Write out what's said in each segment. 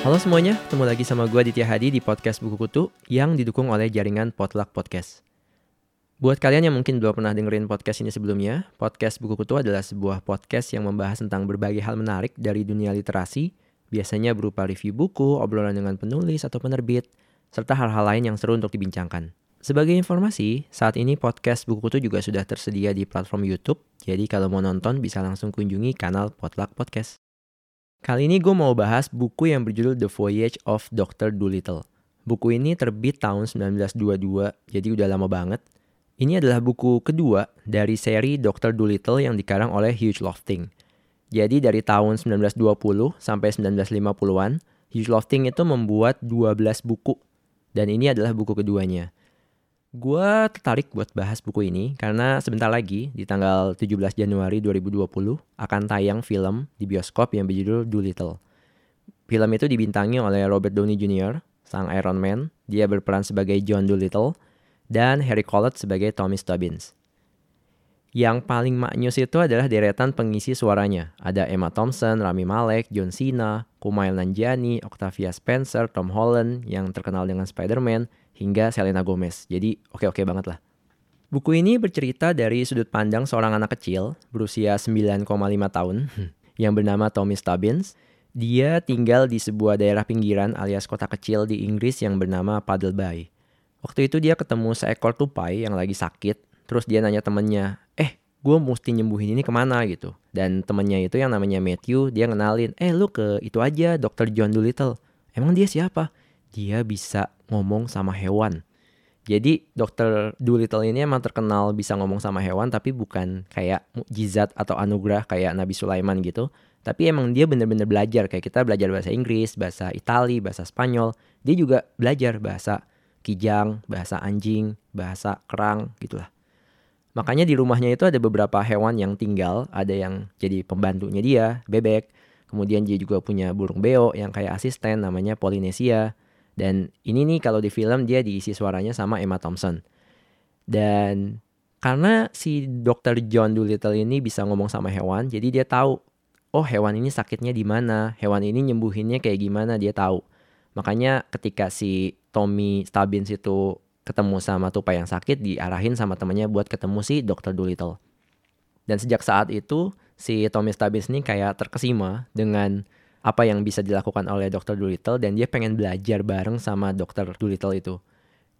Halo semuanya, ketemu lagi sama gue Ditya Hadi di podcast Buku Kutu yang didukung oleh jaringan Potluck Podcast. Buat kalian yang mungkin belum pernah dengerin podcast ini sebelumnya, podcast Buku Kutu adalah sebuah podcast yang membahas tentang berbagai hal menarik dari dunia literasi, biasanya berupa review buku, obrolan dengan penulis atau penerbit, serta hal-hal lain yang seru untuk dibincangkan. Sebagai informasi, saat ini podcast Buku Kutu juga sudah tersedia di platform YouTube, jadi kalau mau nonton bisa langsung kunjungi kanal Potluck Podcast. Kali ini gue mau bahas buku yang berjudul The Voyage of Dr. Dolittle. Buku ini terbit tahun 1922, jadi udah lama banget. Ini adalah buku kedua dari seri Dr. Dolittle yang dikarang oleh Hugh Lofting. Jadi dari tahun 1920 sampai 1950-an, Hugh Lofting itu membuat 12 buku. Dan ini adalah buku keduanya. Gue tertarik buat bahas buku ini karena sebentar lagi di tanggal 17 Januari 2020 akan tayang film di bioskop yang berjudul Doolittle. Film itu dibintangi oleh Robert Downey Jr., sang Iron Man, dia berperan sebagai John Doolittle, dan Harry Collett sebagai Tommy Stubbins. Yang paling maknyus itu adalah deretan pengisi suaranya. Ada Emma Thompson, Rami Malek, John Cena, Kumail Nanjiani, Octavia Spencer, Tom Holland yang terkenal dengan Spider-Man, hingga Selena Gomez. Jadi oke-oke banget lah. Buku ini bercerita dari sudut pandang seorang anak kecil berusia 9,5 tahun yang bernama Tommy Stubbins. Dia tinggal di sebuah daerah pinggiran alias kota kecil di Inggris yang bernama Puddleby. Waktu itu dia ketemu seekor tupai yang lagi sakit. Terus dia nanya temennya, eh gue mesti nyembuhin ini ke mana gitu. Dan temennya itu yang namanya Matthew, dia ngenalin, eh lu ke itu aja Dr. John Dolittle. Emang dia siapa? Dia bisa ngomong sama hewan. Jadi dokter Doolittle ini emang terkenal bisa ngomong sama hewan tapi bukan kayak mukjizat atau anugerah kayak Nabi Sulaiman gitu. Tapi emang dia bener-bener belajar kayak kita belajar bahasa Inggris, bahasa Itali, bahasa Spanyol. Dia juga belajar bahasa kijang, bahasa anjing, bahasa kerang gitulah. Makanya di rumahnya itu ada beberapa hewan yang tinggal, ada yang jadi pembantunya dia, bebek. Kemudian dia juga punya burung beo yang kayak asisten namanya Polinesia. Dan ini nih kalau di film dia diisi suaranya sama Emma Thompson. Dan karena si dokter John Dolittle ini bisa ngomong sama hewan, jadi dia tahu, oh hewan ini sakitnya di mana, hewan ini nyembuhinnya kayak gimana dia tahu. Makanya ketika si Tommy Stubbins itu ketemu sama tupai yang sakit, diarahin sama temannya buat ketemu si dokter Dolittle. Dan sejak saat itu si Tommy Stubbins ini kayak terkesima dengan apa yang bisa dilakukan oleh Dr. Dolittle dan dia pengen belajar bareng sama Dr. Dolittle itu.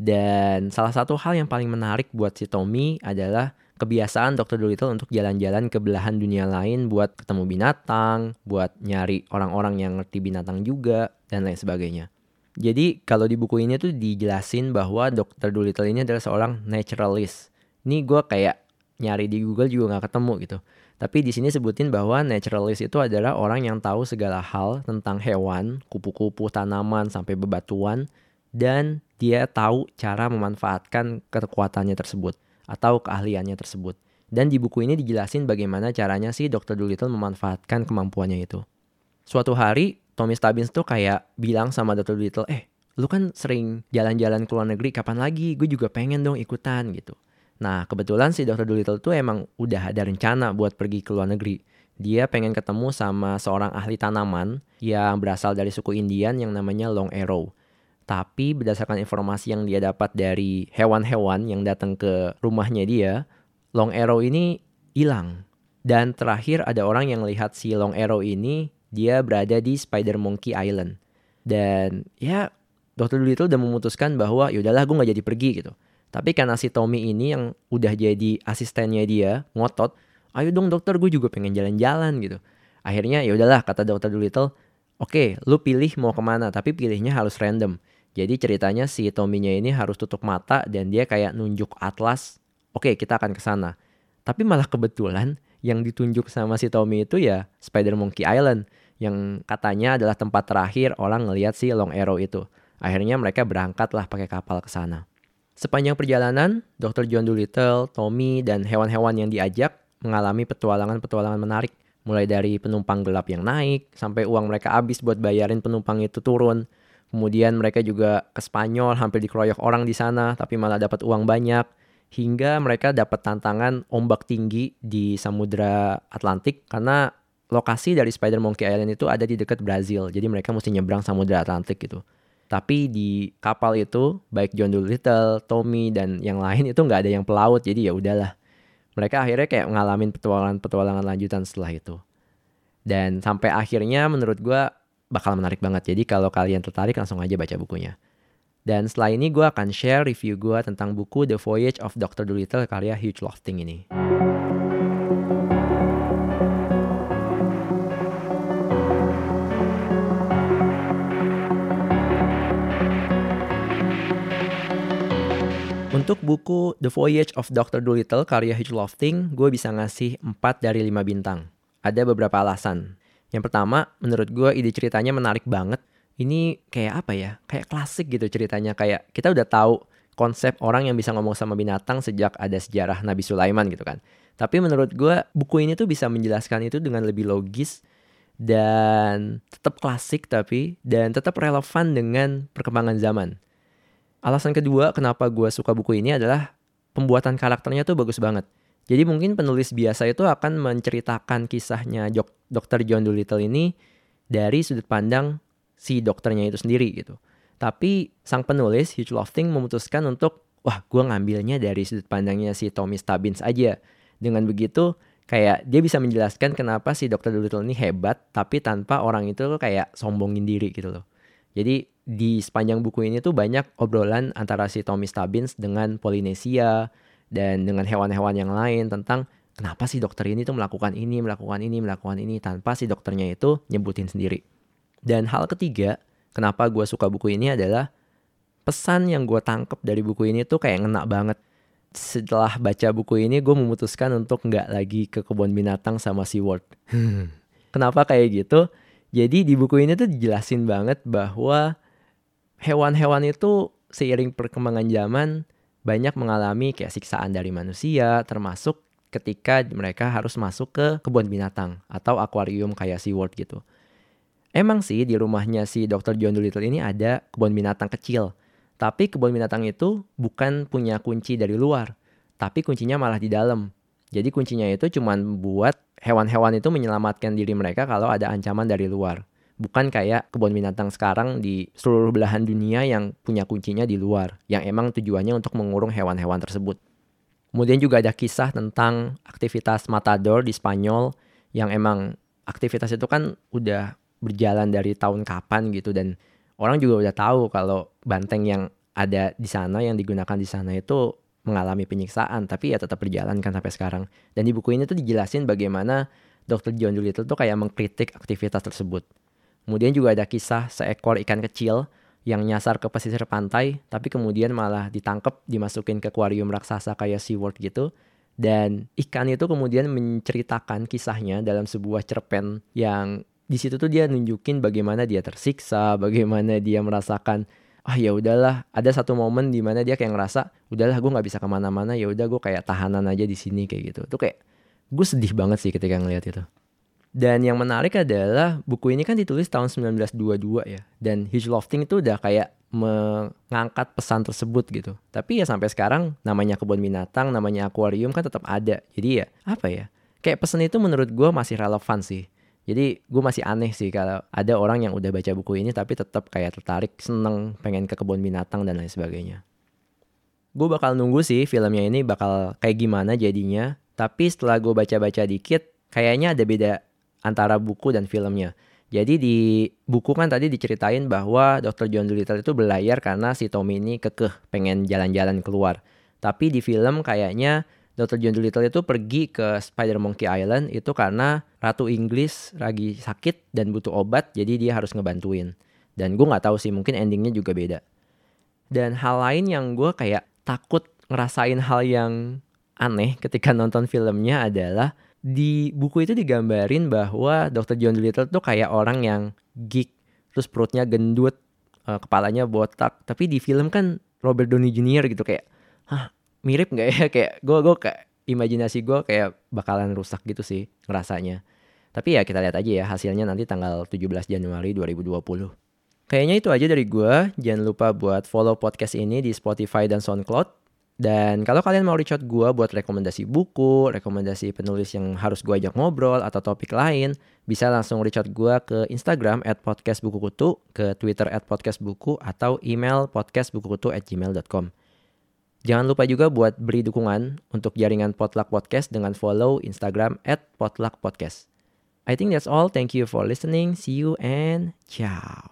Dan salah satu hal yang paling menarik buat si Tommy adalah kebiasaan Dr. Dolittle untuk jalan-jalan ke belahan dunia lain buat ketemu binatang, buat nyari orang-orang yang ngerti binatang juga, dan lain sebagainya. Jadi kalau di buku ini tuh dijelasin bahwa Dr. Dolittle ini adalah seorang naturalist. Ini gue kayak nyari di Google juga nggak ketemu gitu. Tapi di sini sebutin bahwa naturalist itu adalah orang yang tahu segala hal tentang hewan, kupu-kupu, tanaman, sampai bebatuan, dan dia tahu cara memanfaatkan kekuatannya tersebut atau keahliannya tersebut. Dan di buku ini dijelasin bagaimana caranya si Dr. Dolittle memanfaatkan kemampuannya itu. Suatu hari, Tommy Stubbins tuh kayak bilang sama Dr. Dolittle, eh, lu kan sering jalan-jalan ke luar negeri, kapan lagi? Gue juga pengen dong ikutan gitu. Nah, kebetulan si Dr. Dolittle tuh emang udah ada rencana buat pergi ke luar negeri. Dia pengen ketemu sama seorang ahli tanaman yang berasal dari suku Indian yang namanya Long Arrow. Tapi berdasarkan informasi yang dia dapat dari hewan-hewan yang datang ke rumahnya dia, Long Arrow ini hilang. Dan terakhir ada orang yang lihat si Long Arrow ini, dia berada di Spider Monkey Island. Dan ya Dr. Dolittle udah memutuskan bahwa yaudahlah gue gak jadi pergi gitu. Tapi karena si Tommy ini yang udah jadi asistennya dia ngotot, ayo dong dokter gue juga pengen jalan-jalan gitu. Akhirnya ya udahlah kata dokter Dolittle, oke okay, lu pilih mau ke mana tapi pilihnya harus random. Jadi ceritanya si Tommy-nya ini harus tutup mata dan dia kayak nunjuk atlas, oke okay, kita akan ke sana. Tapi malah kebetulan yang ditunjuk sama si Tommy itu ya Spider Monkey Island yang katanya adalah tempat terakhir orang ngelihat si Long Arrow itu. Akhirnya mereka berangkat lah pakai kapal ke sana. Sepanjang perjalanan, Dr. John Dolittle, Tommy, dan hewan-hewan yang diajak mengalami petualangan-petualangan menarik. Mulai dari penumpang gelap yang naik, sampai uang mereka habis buat bayarin penumpang itu turun. Kemudian mereka juga ke Spanyol, hampir dikeroyok orang di sana, tapi malah dapat uang banyak. hingga mereka dapat tantangan ombak tinggi di Samudra Atlantik karena lokasi dari Spider Monkey Island itu ada di dekat Brazil. Jadi mereka mesti nyebrang Samudra Atlantik gitu. Tapi di kapal itu baik John Dolittle, Tommy dan yang lain itu nggak ada yang pelaut. Jadi ya udahlah. Mereka akhirnya kayak ngalamin petualangan-petualangan lanjutan setelah itu. Dan sampai akhirnya menurut gue bakal menarik banget. Jadi kalau kalian tertarik langsung aja baca bukunya. Dan setelah ini gue akan share review gue tentang buku The Voyage of Dr. Dolittle karya Hugh Lofting ini. Untuk buku The Voyage of Dr. Dolittle karya Hugh Lofting, gue bisa ngasih 4 dari 5 bintang. Ada beberapa alasan. Yang pertama, menurut gue ide ceritanya menarik banget ini kayak apa ya? Kayak klasik gitu ceritanya. Kayak kita udah tahu konsep orang yang bisa ngomong sama binatang sejak ada sejarah Nabi Sulaiman gitu kan. Tapi menurut gue buku ini tuh bisa menjelaskan itu dengan lebih logis dan tetap klasik tapi dan tetap relevan dengan perkembangan zaman. Alasan kedua kenapa gue suka buku ini adalah pembuatan karakternya tuh bagus banget. Jadi mungkin penulis biasa itu akan menceritakan kisahnya Dr. John Dolittle ini dari sudut pandang si dokternya itu sendiri gitu. Tapi sang penulis Hugh Lofting memutuskan untuk wah gue ngambilnya dari sudut pandangnya si Tommy Stubbins aja. Dengan begitu kayak dia bisa menjelaskan kenapa si dokter Dolittle ini hebat tapi tanpa orang itu kayak sombongin diri gitu loh. Jadi di sepanjang buku ini tuh banyak obrolan antara si Tommy Stubbins dengan Polinesia dan dengan hewan-hewan yang lain tentang kenapa si dokter ini tuh melakukan ini, melakukan ini, melakukan ini tanpa si dokternya itu nyebutin sendiri. Dan hal ketiga, kenapa gue suka buku ini adalah pesan yang gue tangkep dari buku ini tuh kayak ngena banget. Setelah baca buku ini, gue memutuskan untuk nggak lagi ke kebun binatang sama SeaWorld. kenapa kayak gitu? Jadi di buku ini tuh dijelasin banget bahwa hewan-hewan itu seiring perkembangan zaman banyak mengalami kayak siksaan dari manusia, termasuk ketika mereka harus masuk ke kebun binatang atau akuarium kayak SeaWorld gitu. Emang sih di rumahnya si Dr. John Dolittle ini ada kebun binatang kecil. Tapi kebun binatang itu bukan punya kunci dari luar. Tapi kuncinya malah di dalam. Jadi kuncinya itu cuma buat hewan-hewan itu menyelamatkan diri mereka kalau ada ancaman dari luar. Bukan kayak kebun binatang sekarang di seluruh belahan dunia yang punya kuncinya di luar. Yang emang tujuannya untuk mengurung hewan-hewan tersebut. Kemudian juga ada kisah tentang aktivitas matador di Spanyol yang emang aktivitas itu kan udah berjalan dari tahun kapan gitu dan orang juga udah tahu kalau banteng yang ada di sana yang digunakan di sana itu mengalami penyiksaan tapi ya tetap berjalan kan sampai sekarang dan di buku ini tuh dijelasin bagaimana Dr. John Dolittle tuh kayak mengkritik aktivitas tersebut kemudian juga ada kisah seekor ikan kecil yang nyasar ke pesisir pantai tapi kemudian malah ditangkap dimasukin ke akuarium raksasa kayak SeaWorld gitu. Dan ikan itu kemudian menceritakan kisahnya dalam sebuah cerpen yang di situ tuh dia nunjukin bagaimana dia tersiksa, bagaimana dia merasakan ah ya udahlah. Ada satu momen di mana dia kayak ngerasa udahlah gue nggak bisa ke mana-mana ya udah gue kayak tahanan aja di sini kayak gitu. Tuh kayak gue sedih banget sih ketika ngeliat itu dan yang menarik adalah buku ini kan ditulis tahun 1922 ya. Dan Hugh Lofting itu udah kayak mengangkat pesan tersebut gitu. Tapi ya sampai sekarang namanya kebun binatang namanya akuarium kan tetap ada. Jadi ya apa ya? Kayak pesan itu menurut gue masih relevan sih. Jadi gue masih aneh sih kalau ada orang yang udah baca buku ini tapi tetap kayak tertarik, seneng, pengen ke kebun binatang dan lain sebagainya. Gue bakal nunggu sih filmnya ini bakal kayak gimana jadinya. Tapi setelah gue baca-baca dikit, kayaknya ada beda antara buku dan filmnya. Jadi di buku kan tadi diceritain bahwa Dr. John Dolittle itu berlayar karena si Tommy ini kekeh pengen jalan-jalan keluar. Tapi di film kayaknya Dr. John Dolittle itu pergi ke Spider Monkey Island itu karena Ratu Inggris lagi sakit dan butuh obat jadi dia harus ngebantuin. Dan gue nggak tahu sih mungkin endingnya juga beda. Dan hal lain yang gue kayak takut ngerasain hal yang aneh ketika nonton filmnya adalah di buku itu digambarin bahwa Dr. John Dolittle tuh kayak orang yang geek, terus perutnya gendut, eh, kepalanya botak. Tapi di film kan Robert Downey Jr. gitu kayak, hah mirip nggak ya kayak gue gue kayak imajinasi gue kayak bakalan rusak gitu sih ngerasanya. Tapi ya kita lihat aja ya hasilnya nanti tanggal 17 Januari 2020. Kayaknya itu aja dari gue. Jangan lupa buat follow podcast ini di Spotify dan SoundCloud. Dan kalau kalian mau reach out gue buat rekomendasi buku, rekomendasi penulis yang harus gue ajak ngobrol atau topik lain, bisa langsung reach out gue ke Instagram at podcastbukukutu, ke Twitter at podcastbuku, atau email podcastbukukutu at gmail.com. Jangan lupa juga buat beri dukungan untuk jaringan Potluck Podcast dengan follow Instagram at Potluck Podcast. I think that's all. Thank you for listening. See you and ciao.